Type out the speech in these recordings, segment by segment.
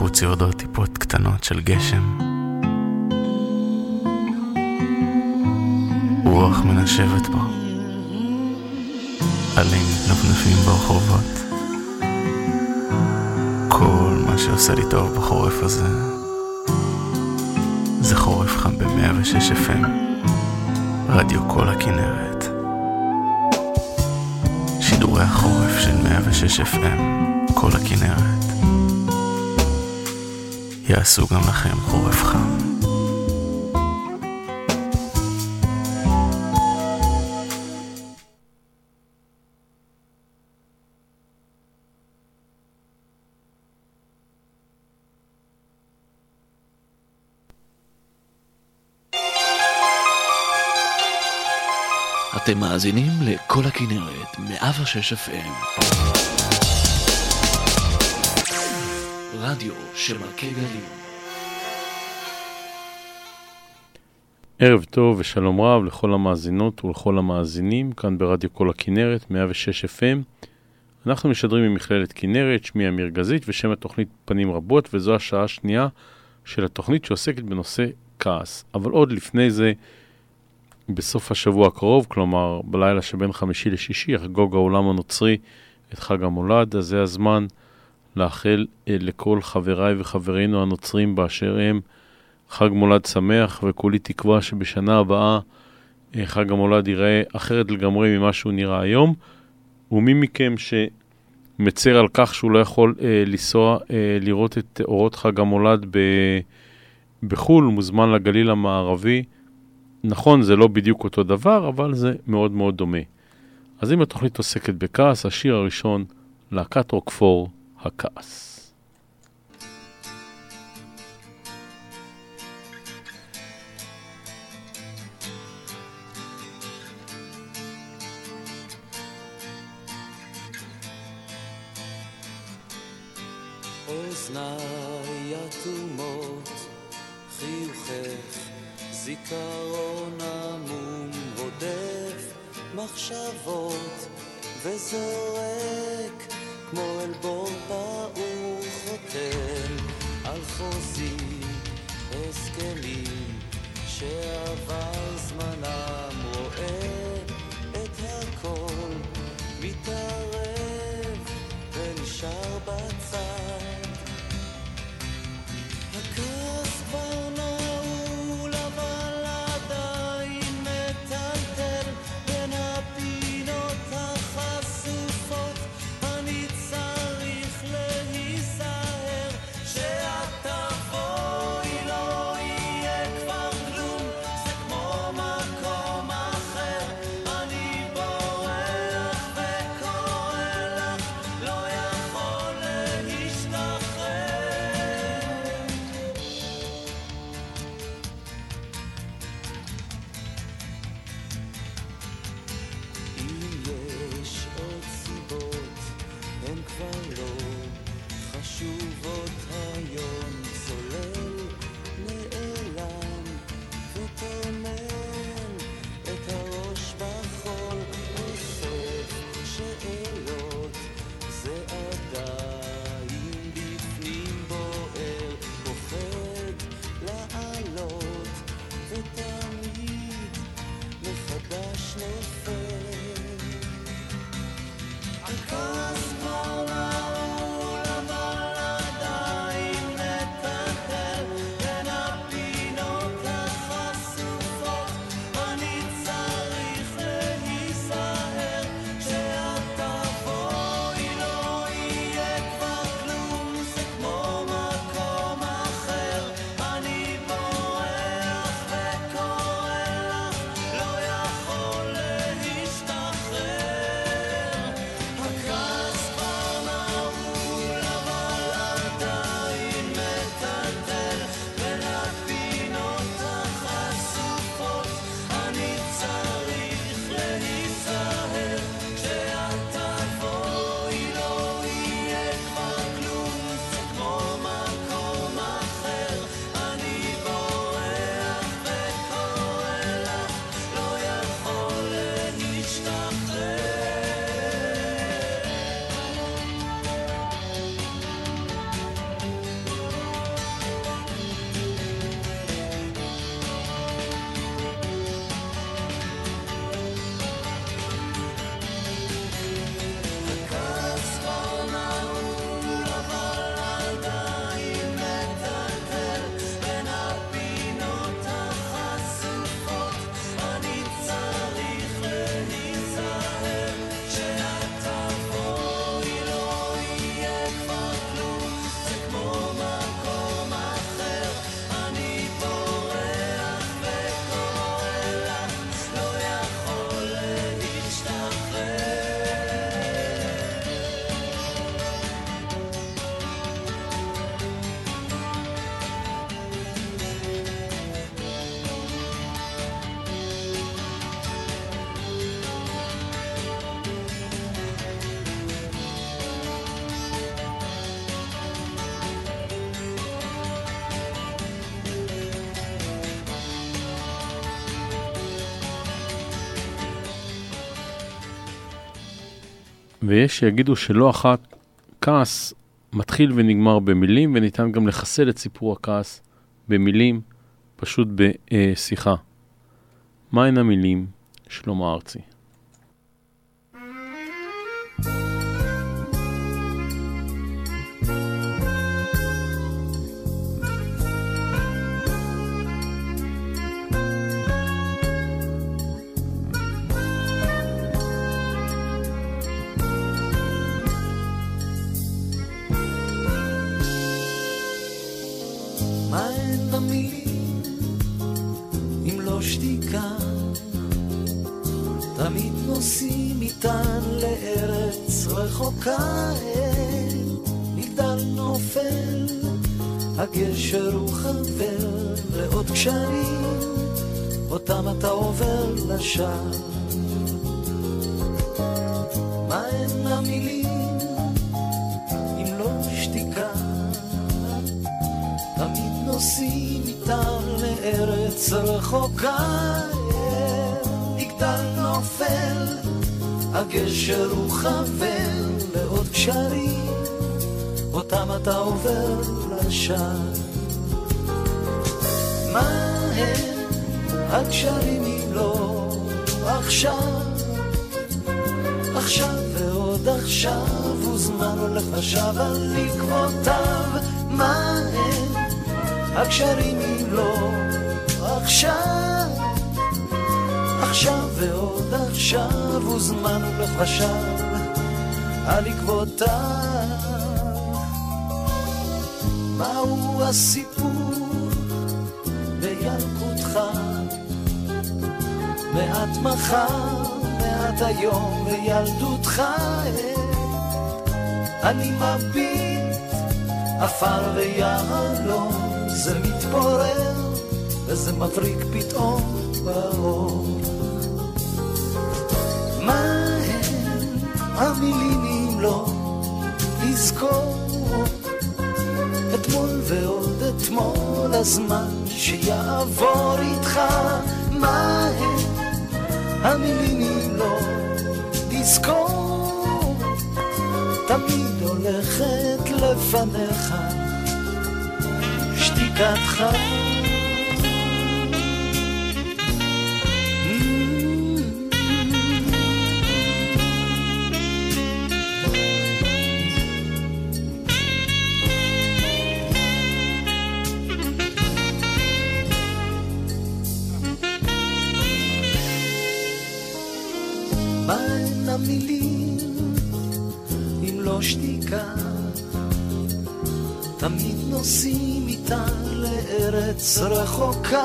בחוץ יורדות טיפות קטנות של גשם. רוח מנשבת בו. עלים נפנפים ברחובות. כל מה שעושה לי טוב בחורף הזה זה חורף חם ב-106 FM, רדיו כל הכנרת. שידורי החורף של 106 FM, כל הכנרת. יעשו גם לכם חורף חם. אתם מאזינים לכל הכנרת, 106 FM. רדיו שמכה גלים. ערב טוב ושלום רב לכל המאזינות ולכל המאזינים, כאן ברדיו כל הכנרת, 106 FM. אנחנו משדרים ממכללת כנרת, שמי אמיר גזית ושם התוכנית פנים רבות, וזו השעה השנייה של התוכנית שעוסקת בנושא כעס. אבל עוד לפני זה, בסוף השבוע הקרוב, כלומר בלילה שבין חמישי לשישי, יחגוג העולם הנוצרי את חג המולד, אז זה הזמן לאחל אה, לכל חבריי וחברינו הנוצרים באשר הם חג מולד שמח, וכולי תקווה שבשנה הבאה אה, חג המולד ייראה אחרת לגמרי ממה שהוא נראה היום. ומי מכם שמצר על כך שהוא לא יכול אה, לנסוע אה, לראות את אורות חג המולד ב, בחו"ל, מוזמן לגליל המערבי. נכון, זה לא בדיוק אותו דבר, אבל זה מאוד מאוד דומה. אז אם התוכנית עוסקת בכעס, השיר הראשון, להקת רוקפור, הכעס. אוזניי אטומות, חיוכך, זיכרון עמום רודף מחשבות וזורק כמו אל בור פעור חותם על חוזים, הסכמים שעבר זמנם רואה את הכל מתערב ונשאר בצד. הכעס כבר ויש שיגידו שלא אחת כעס מתחיל ונגמר במילים, וניתן גם לחסל את סיפור הכעס במילים, פשוט בשיחה. מהן המילים? שלמה ארצי. לשער. מהן המילים אם לא שתיקה? תמיד נוסעים איתם לארץ רחוקה, מגדל נופל, הגשר הוא חבר לעוד קשרים, אותם אתה עובר לשער. מה הם הקשרים אם לא עכשיו? עכשיו ועוד עכשיו, וזמן הולך על עקבותיו, מה הם הקשרים אם לא עכשיו? עכשיו ועוד עכשיו, וזמן הולך על עקבותיו. מהו הסיפור מעט מחר, מעט היום בילדותך אני מביט עפר ויהלום זה מתפורר וזה מבריק פתאום באור. מה הם המילים אם לא לזכור אתמול ועוד אתמול הזמן שיעבור איתך מה הם המילים אם לא לזכור. תמיד הולכת לפניך שתיקתך לארץ רחוקה.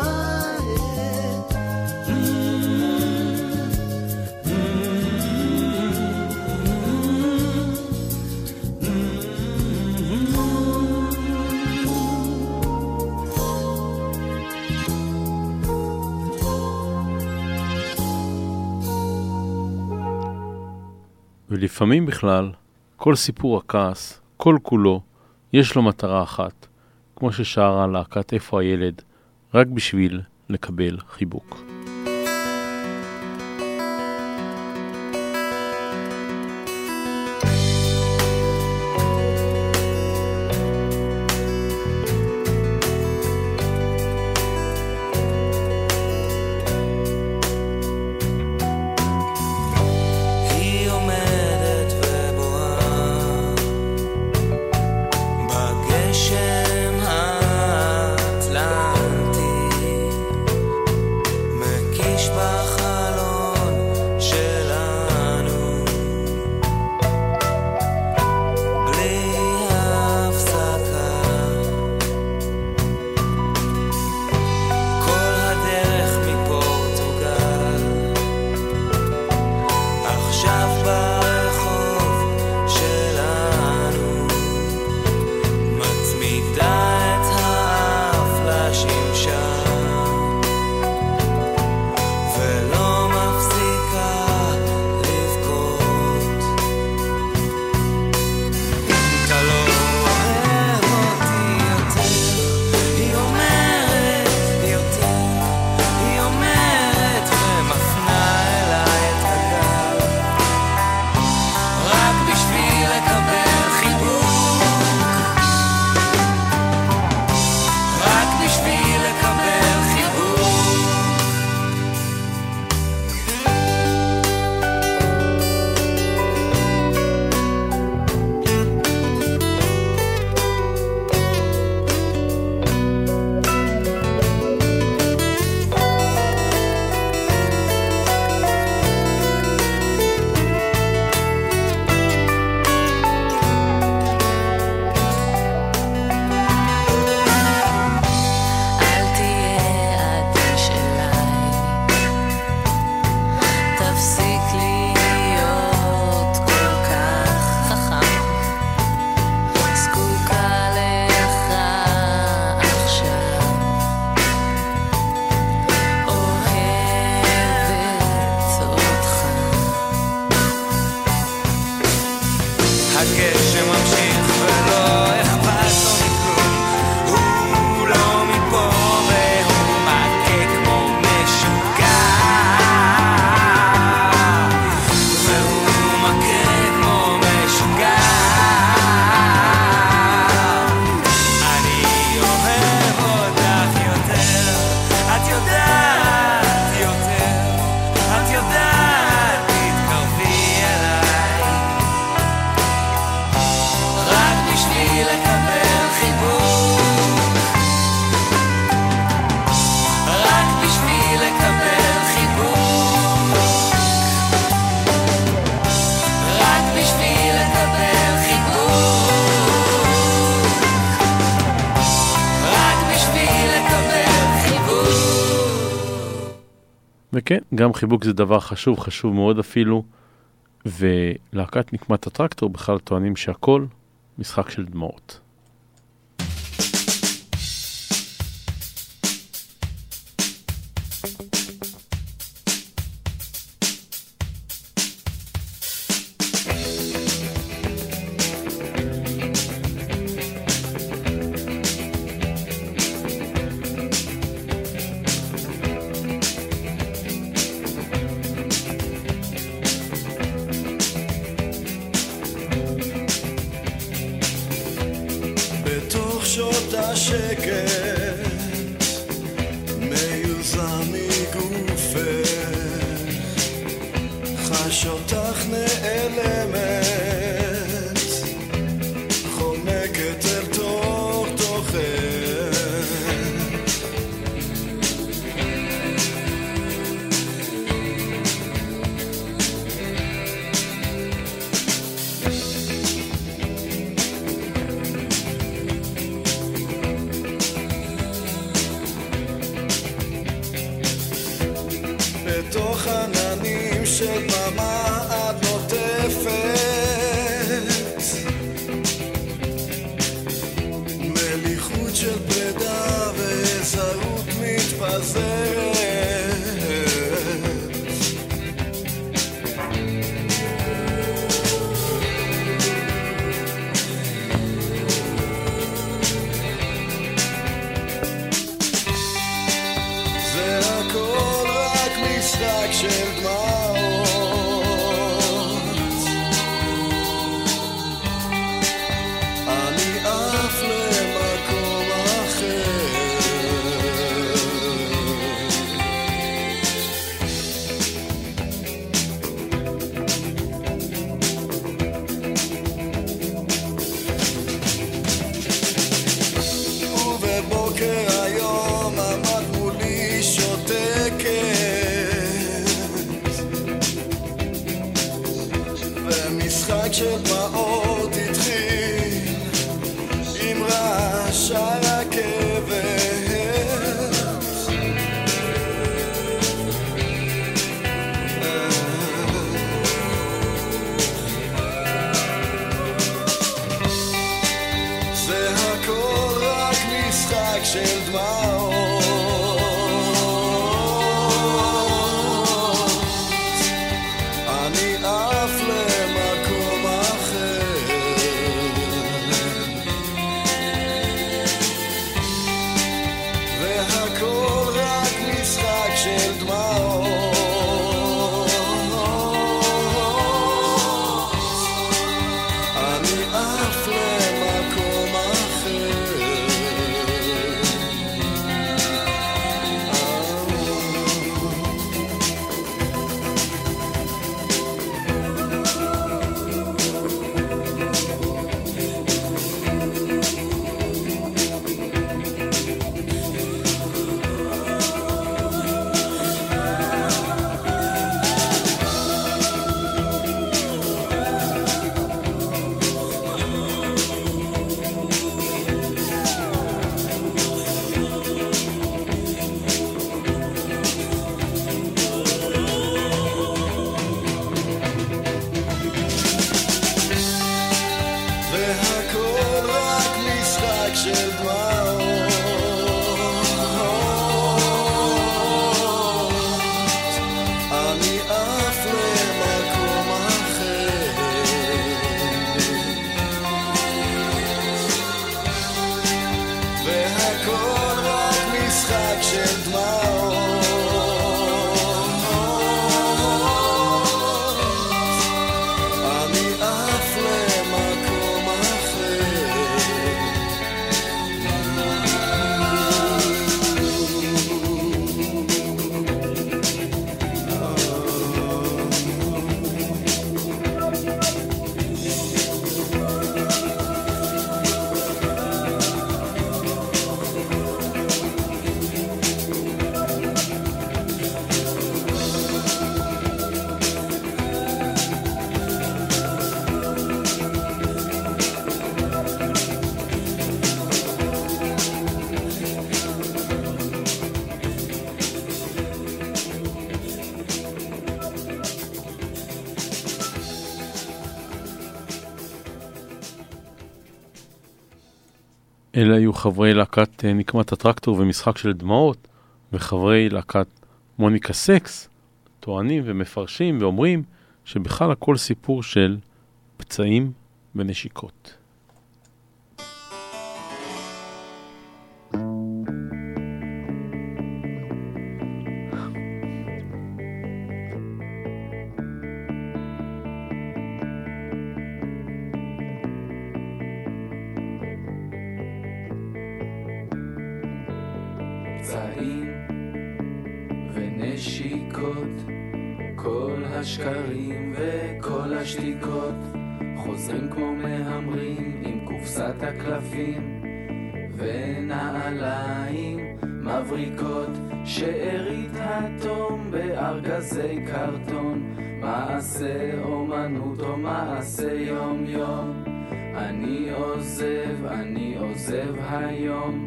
ולפעמים בכלל, כל סיפור הכעס, כל כולו, יש לו מטרה אחת, כמו ששרה להקת איפה הילד, רק בשביל לקבל חיבוק. וכן, גם חיבוק זה דבר חשוב, חשוב מאוד אפילו, ולהקת נקמת הטרקטור בכלל טוענים שהכל משחק של דמעות. חברי להקת אה, נקמת הטרקטור ומשחק של דמעות, וחברי להקת מוניקה סקס טוענים ומפרשים ואומרים שבכלל הכל סיפור של פצעים ונשיקות. פצעים ונשיקות, כל השקרים וכל השתיקות חוזרים כמו מהמרים עם קופסת הקלפים ונעליים מבריקות שארית התום בארגזי קרטון מעשה אומנות או מעשה יום יום אני עוזב, אני עוזב היום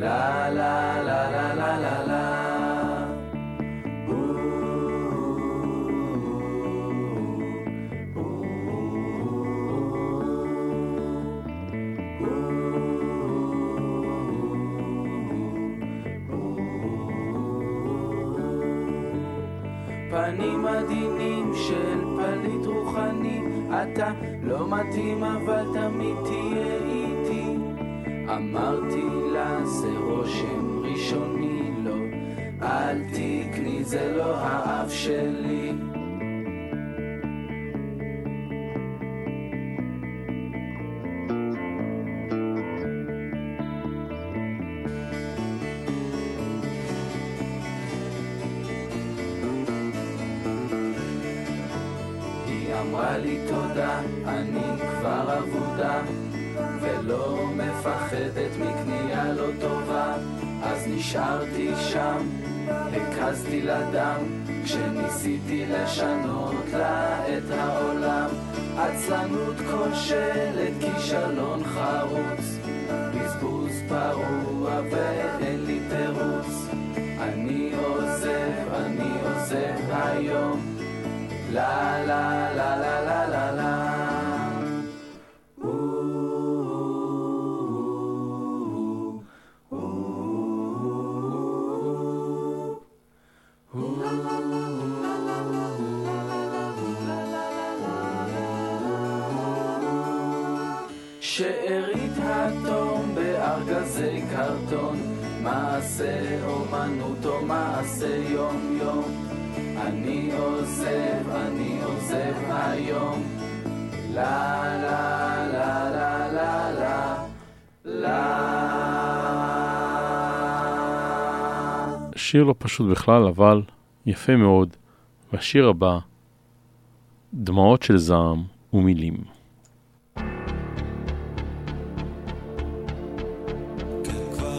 La la la la la la la. פנים עדינים של פליט רוחני, אתה לא מתאים אבל תמיד תהיה. אמרתי לה זה רושם ראשוני לא. אל תקני זה לא האף שלי. אמרה לי תודה, נשארתי שם, הקזתי לדם כשניסיתי לשנות לה את העולם. עצלנות כושלת, כישלון חרוץ. בזבוז פרוע ואין לי תירוץ. אני עוזב, אני עוזב היום. לה לה לה לה לה לה לה שיר לא פשוט בכלל, אבל יפה מאוד. והשיר הבא, דמעות של זעם ומילים. כן, כבר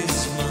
Christmas.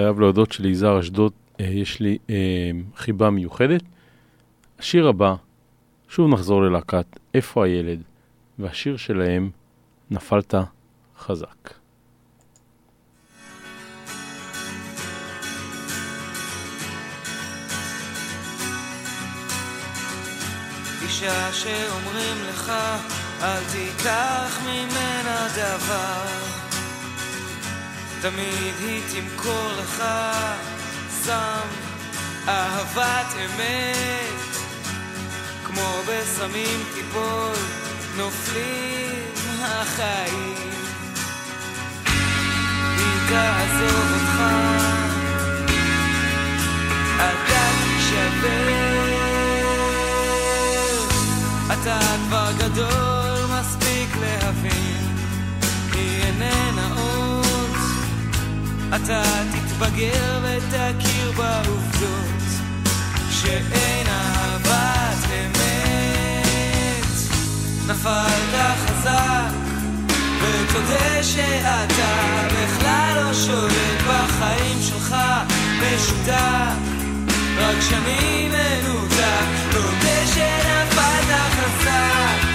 חייב להודות שליזהר אשדוד אה, יש לי אה, חיבה מיוחדת. השיר הבא, שוב נחזור ללהקת "איפה הילד", והשיר שלהם, נפלת חזק. אישה שאומרים לך, אל תיקח ממנה דבר. תמיד היא תמכור לך סם אהבת אמת. כמו בסמים תיפול, נופלים החיים. היא תעזוב אותך, אתה תישבר. אתה תתבגר ותכיר בעובדות, שאין אהבת אמת. נפלת חזק, ותודה שאתה בכלל לא שולט בחיים שלך, משותק. רק שאני מנותק, תודה שנפלת חזק.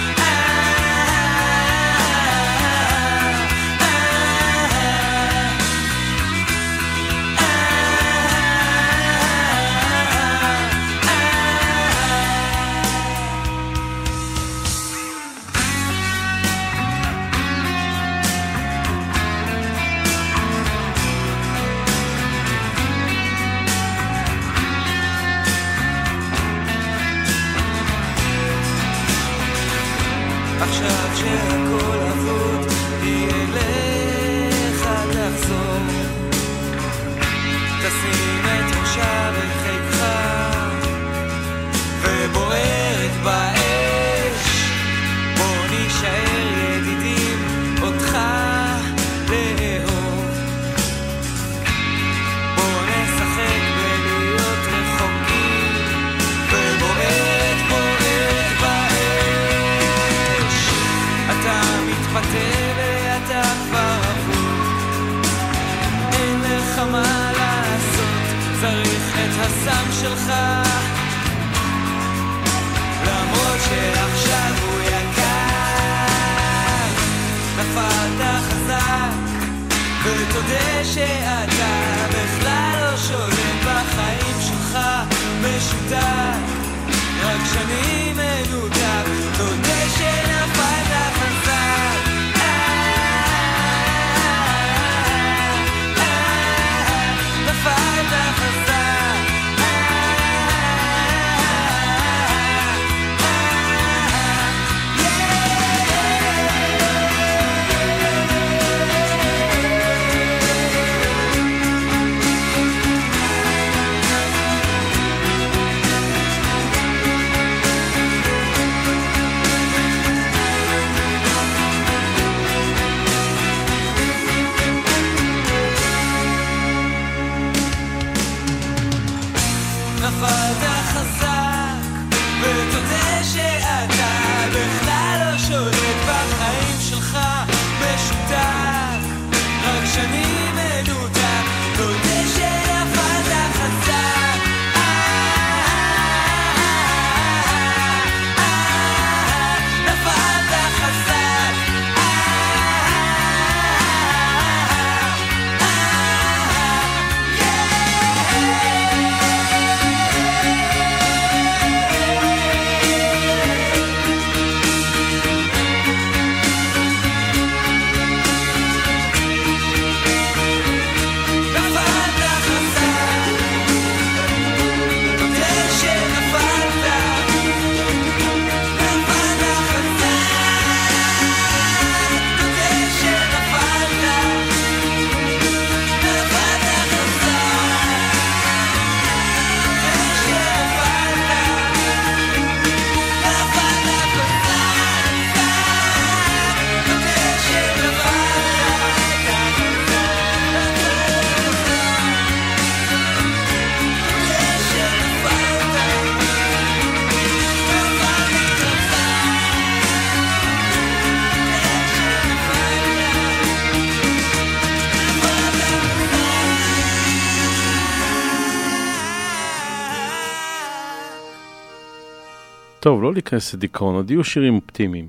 טוב, לא להיכנס לדיכאון, עוד יהיו שירים אופטימיים.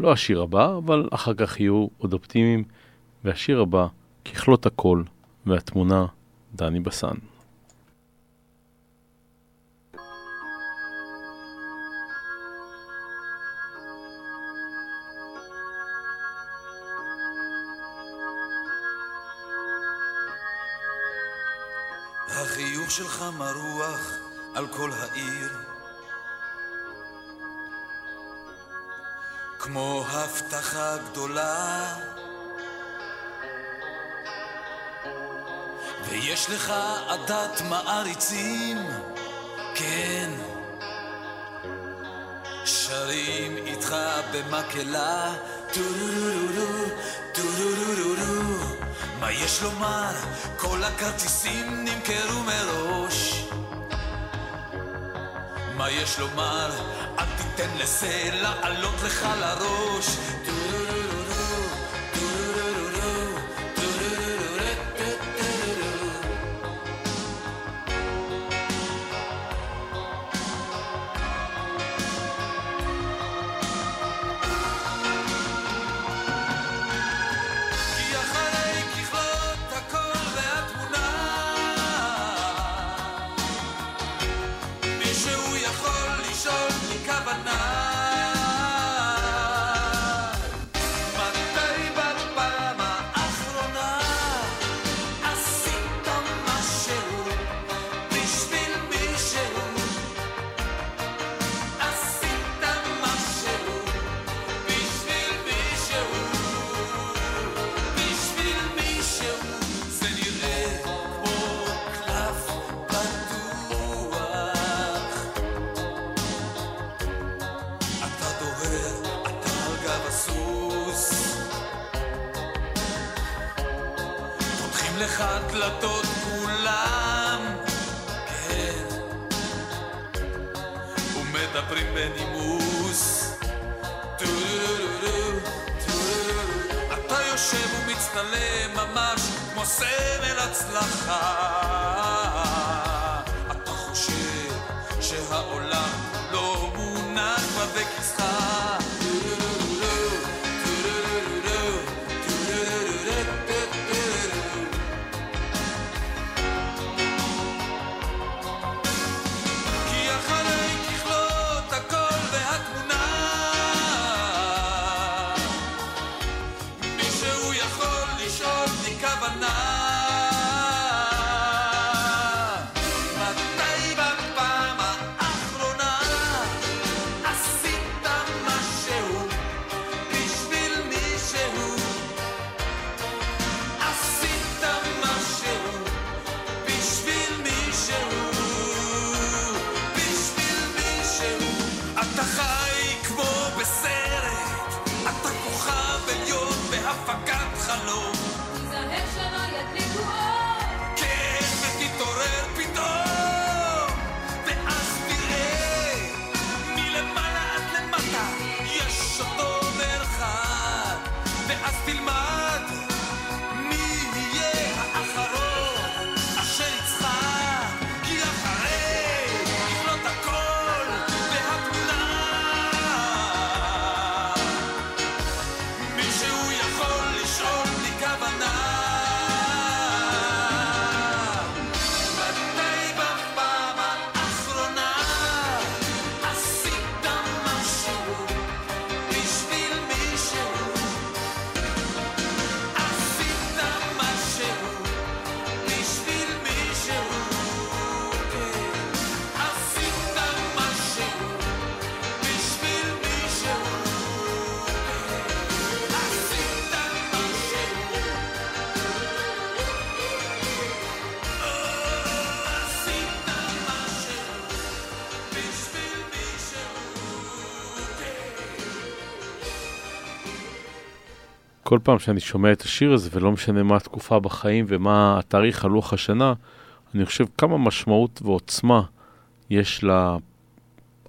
לא השיר הבא, אבל אחר כך יהיו עוד אופטימיים. והשיר הבא, ככלות הכל, והתמונה, דני בסן. החיוך שלך מרוח על כל העיר כמו הבטחה גדולה. ויש לך עדת מעריצים, כן. שרים איתך במקהלה. טו-רו-רו-רו, טו-רו-רו-רו מה יש לומר? כל הכרטיסים נמכרו מראש. מה יש לומר? אל תיתן לזה לעלות לך לראש לך דלתות כולם. כן. ומדברים בנימוס. טו-רו-רו-רו, טו-רו-רו-רו. אתה יושב ומצטלם ממש כמו סמל הצלחה filmar. כל פעם שאני שומע את השיר הזה, ולא משנה מה התקופה בחיים ומה התאריך על לוח השנה, אני חושב כמה משמעות ועוצמה יש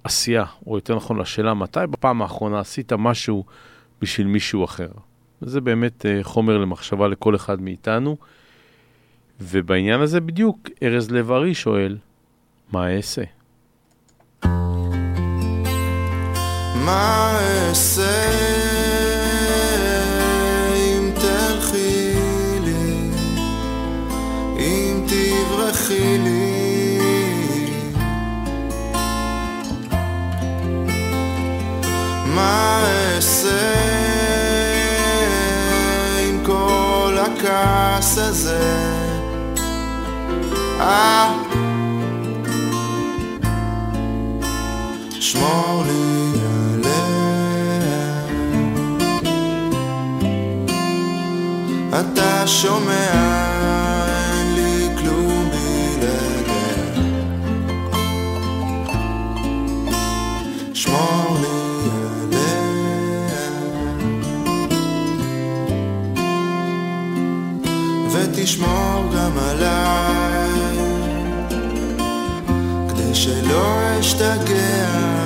לעשייה, או יותר נכון לשאלה, מתי בפעם האחרונה עשית משהו בשביל מישהו אחר. זה באמת אה, חומר למחשבה לכל אחד מאיתנו, ובעניין הזה בדיוק ארז לב-ארי שואל, מה אעשה? מה אעשה מה אעשה עם כל הכעס הזה? אה, שמור לי עליה. אתה שומע, ותשמור גם עליי, כדי שלא אשתגע.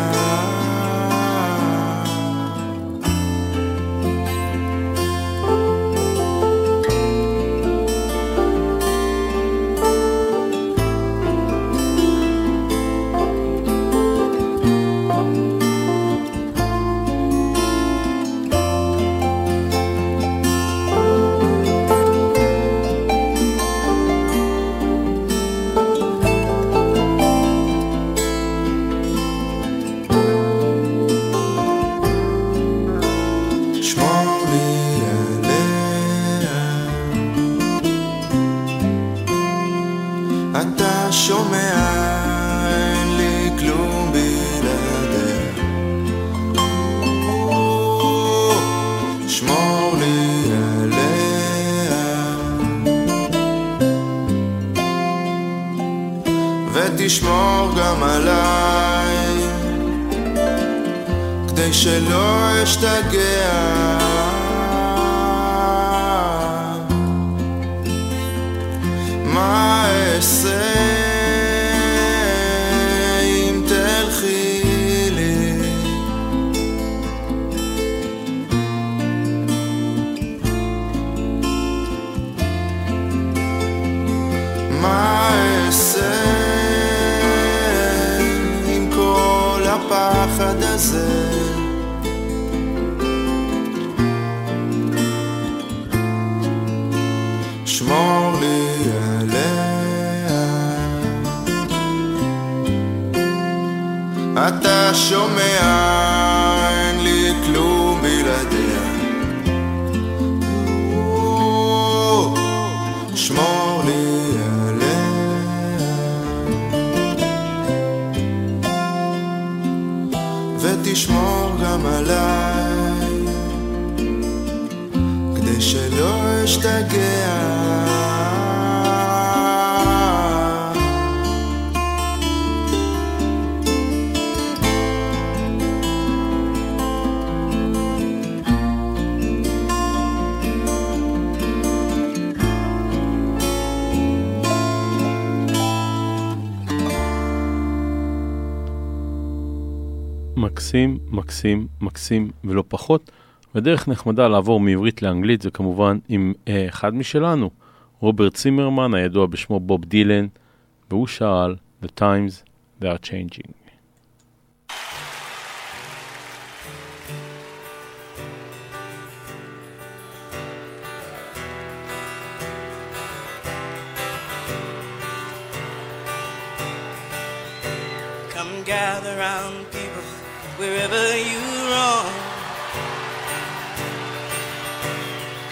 אתה שומע, אין לי כלום בלעדיה. שמור לי עליה. ותשמור גם עליי, כדי שלא אשתגע. מקסים, מקסים, מקסים ולא פחות. ודרך נחמדה לעבור מעברית לאנגלית זה כמובן עם אה, אחד משלנו, רוברט צימרמן, הידוע בשמו בוב דילן, והוא שאל The times they are changing. Gather round wherever you roam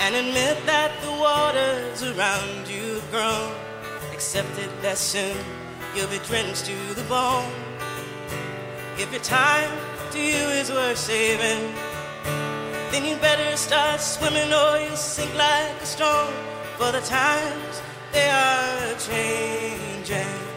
and admit that the waters around you have grown. Accept it that soon you'll be drenched to the bone. If your time to you is worth saving, then you better start swimming or you'll sink like a stone. For the times they are changing.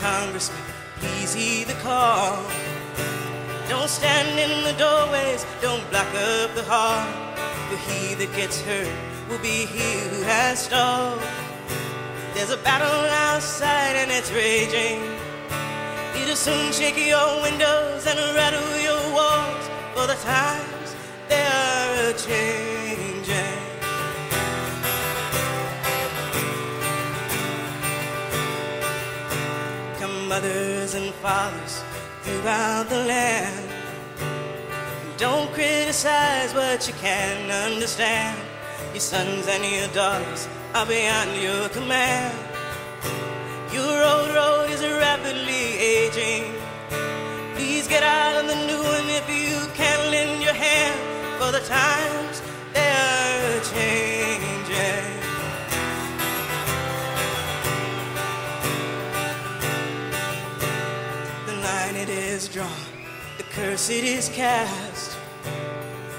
Congressman, please heed the call. Don't stand in the doorways, don't block up the hall. For he that gets hurt will be he who has stalled. There's a battle outside and it's raging. It'll soon shake your windows and rattle your walls. For the times they are a changing. Mothers and fathers throughout the land. Don't criticize what you can't understand. Your sons and your daughters are beyond your command. Your old road is rapidly aging. Please get out on the new one if you can lend your hand. For the times they are changing. Is drawn, the curse it is cast.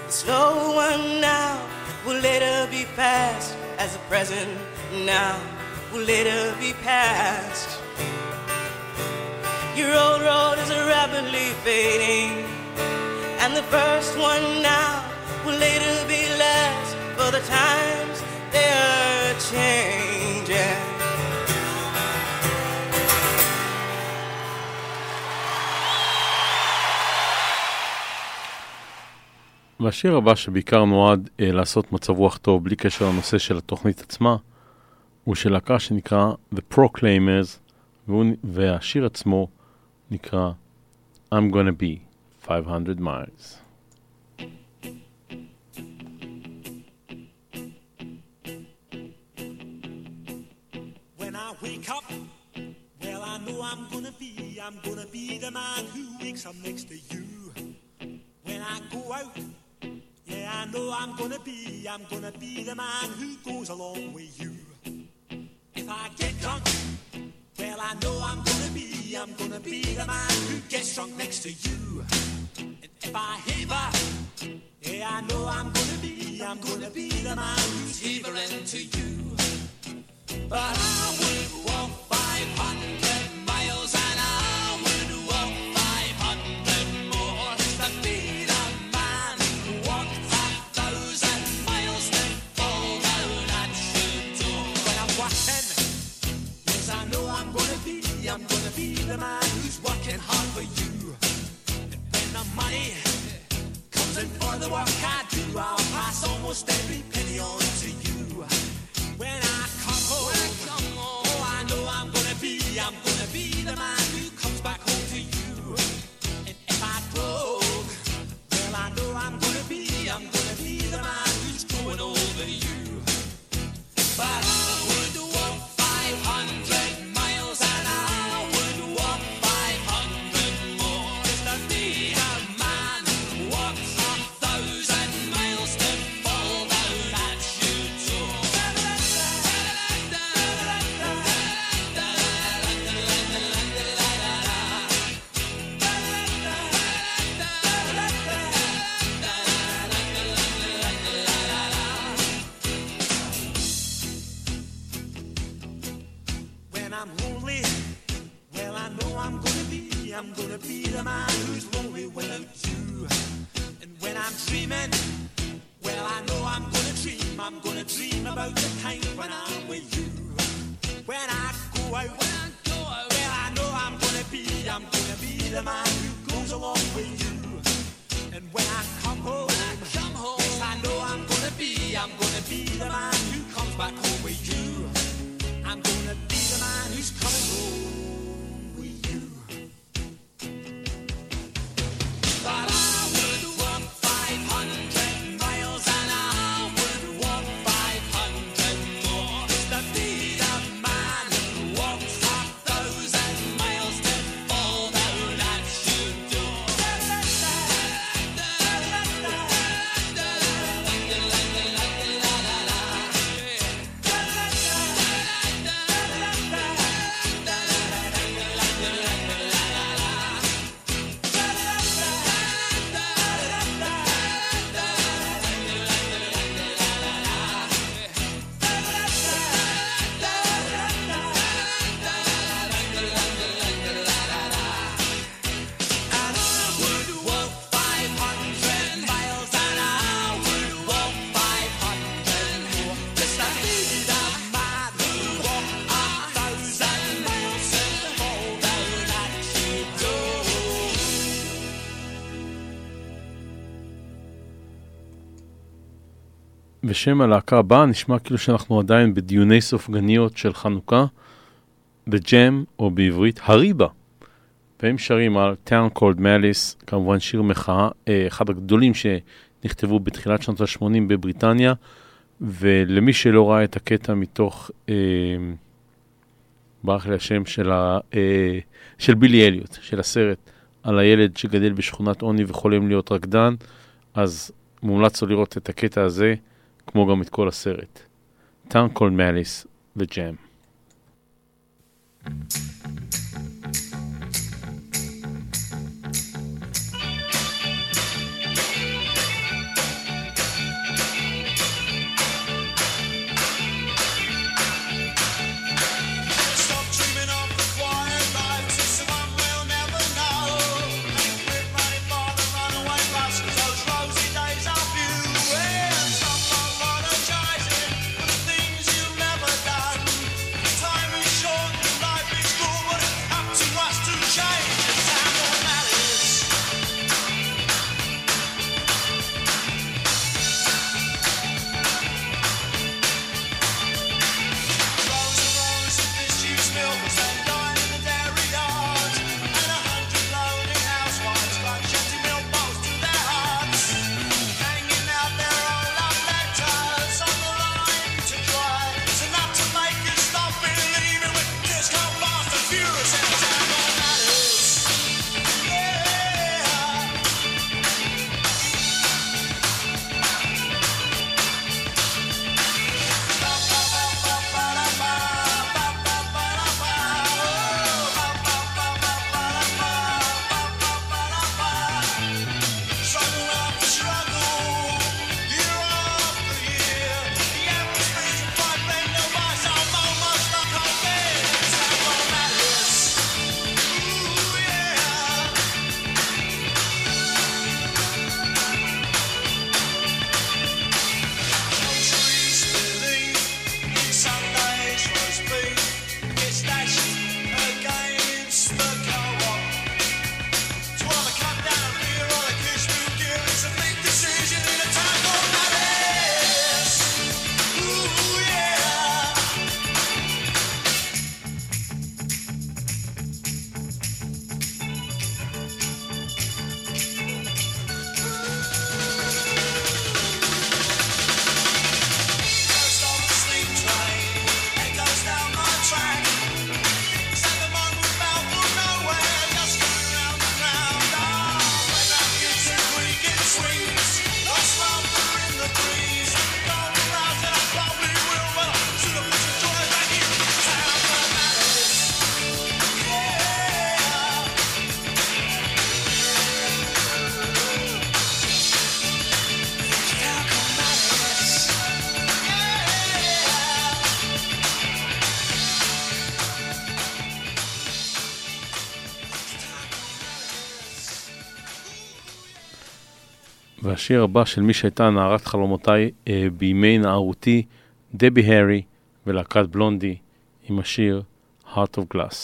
The slow one now will later be past, as the present now will later be past. Your old road is rapidly fading, and the first one now והשיר הבא שבעיקר נועד אה, לעשות מצב רוח טוב בלי קשר לנושא של התוכנית עצמה, הוא של להקה שנקרא The Proclaimers, והוא, והשיר עצמו נקרא I'm gonna be 500 miles. When I wake up, I know I'm gonna be, I'm gonna be the man who wakes up next to you. When I go out, I know I'm gonna be, I'm gonna be the man who goes along with you. If I get drunk, well, I know I'm gonna be, I'm gonna be the man who gets drunk next to you. And if I heaver, yeah, I know I'm gonna be, I'm gonna be the man who's heavering to you. But I would walk 500 the work I do, I'll pass almost every penny on to you. ושם הלהקה הבאה נשמע כאילו שאנחנו עדיין בדיוני סופגניות של חנוכה, בג'ם או בעברית הריבה. והם שרים על טאון קולד מאליס, כמובן שיר מחאה, אה, אחד הגדולים שנכתבו בתחילת שנות ה-80 בבריטניה, ולמי שלא ראה את הקטע מתוך, אה, ברח לי השם של, ה, אה, של בילי אליוט, של הסרט, על הילד שגדל בשכונת עוני וחולם להיות רקדן, אז מומלץ לו לראות את הקטע הזה. כמו גם את כל הסרט. Town Called Malice, The Jam. השיר הבא של מי שהייתה נערת חלומותיי אה, בימי נערותי, דבי הארי ולהקת בלונדי, עם השיר Heart of Glass.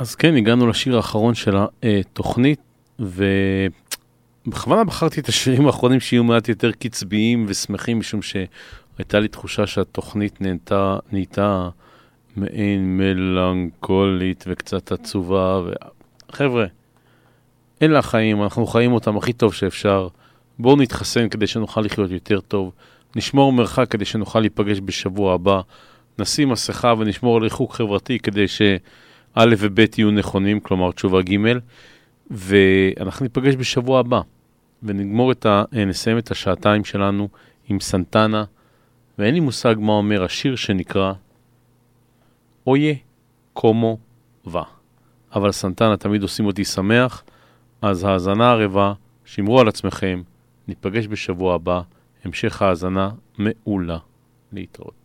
אז כן, הגענו לשיר האחרון של התוכנית, ובכוונה בחרתי את השירים האחרונים שיהיו מעט יותר קצביים ושמחים, משום שהייתה לי תחושה שהתוכנית נהייתה, נהייתה מעין מלנכולית וקצת עצובה. ו... חבר'ה, אלה החיים, אנחנו חיים אותם הכי טוב שאפשר. בואו נתחסן כדי שנוכל לחיות יותר טוב. נשמור מרחק כדי שנוכל להיפגש בשבוע הבא. נשים מסכה ונשמור על ריחוק חברתי כדי שא' וב' יהיו נכונים, כלומר תשובה ג', ואנחנו ניפגש בשבוע הבא, ונגמור את ה... נסיים את השעתיים שלנו עם סנטנה, ואין לי מושג מה אומר השיר שנקרא אויה קומו וא. אבל סנטנה תמיד עושים אותי שמח, אז האזנה ערבה, שמרו על עצמכם, ניפגש בשבוע הבא, המשך האזנה מעולה. להתראות.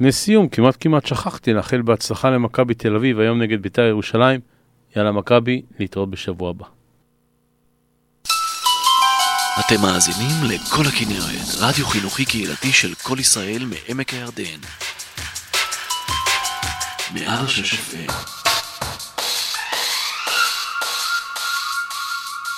ולפני סיום, כמעט כמעט שכחתי לאחל בהצלחה למכבי תל אביב, היום נגד בית"ר ירושלים. יאללה מכבי, להתראות בשבוע הבא. אתם מאזינים לכל הכנרת, רדיו חינוכי קהילתי של כל ישראל מעמק הירדן. 106 FM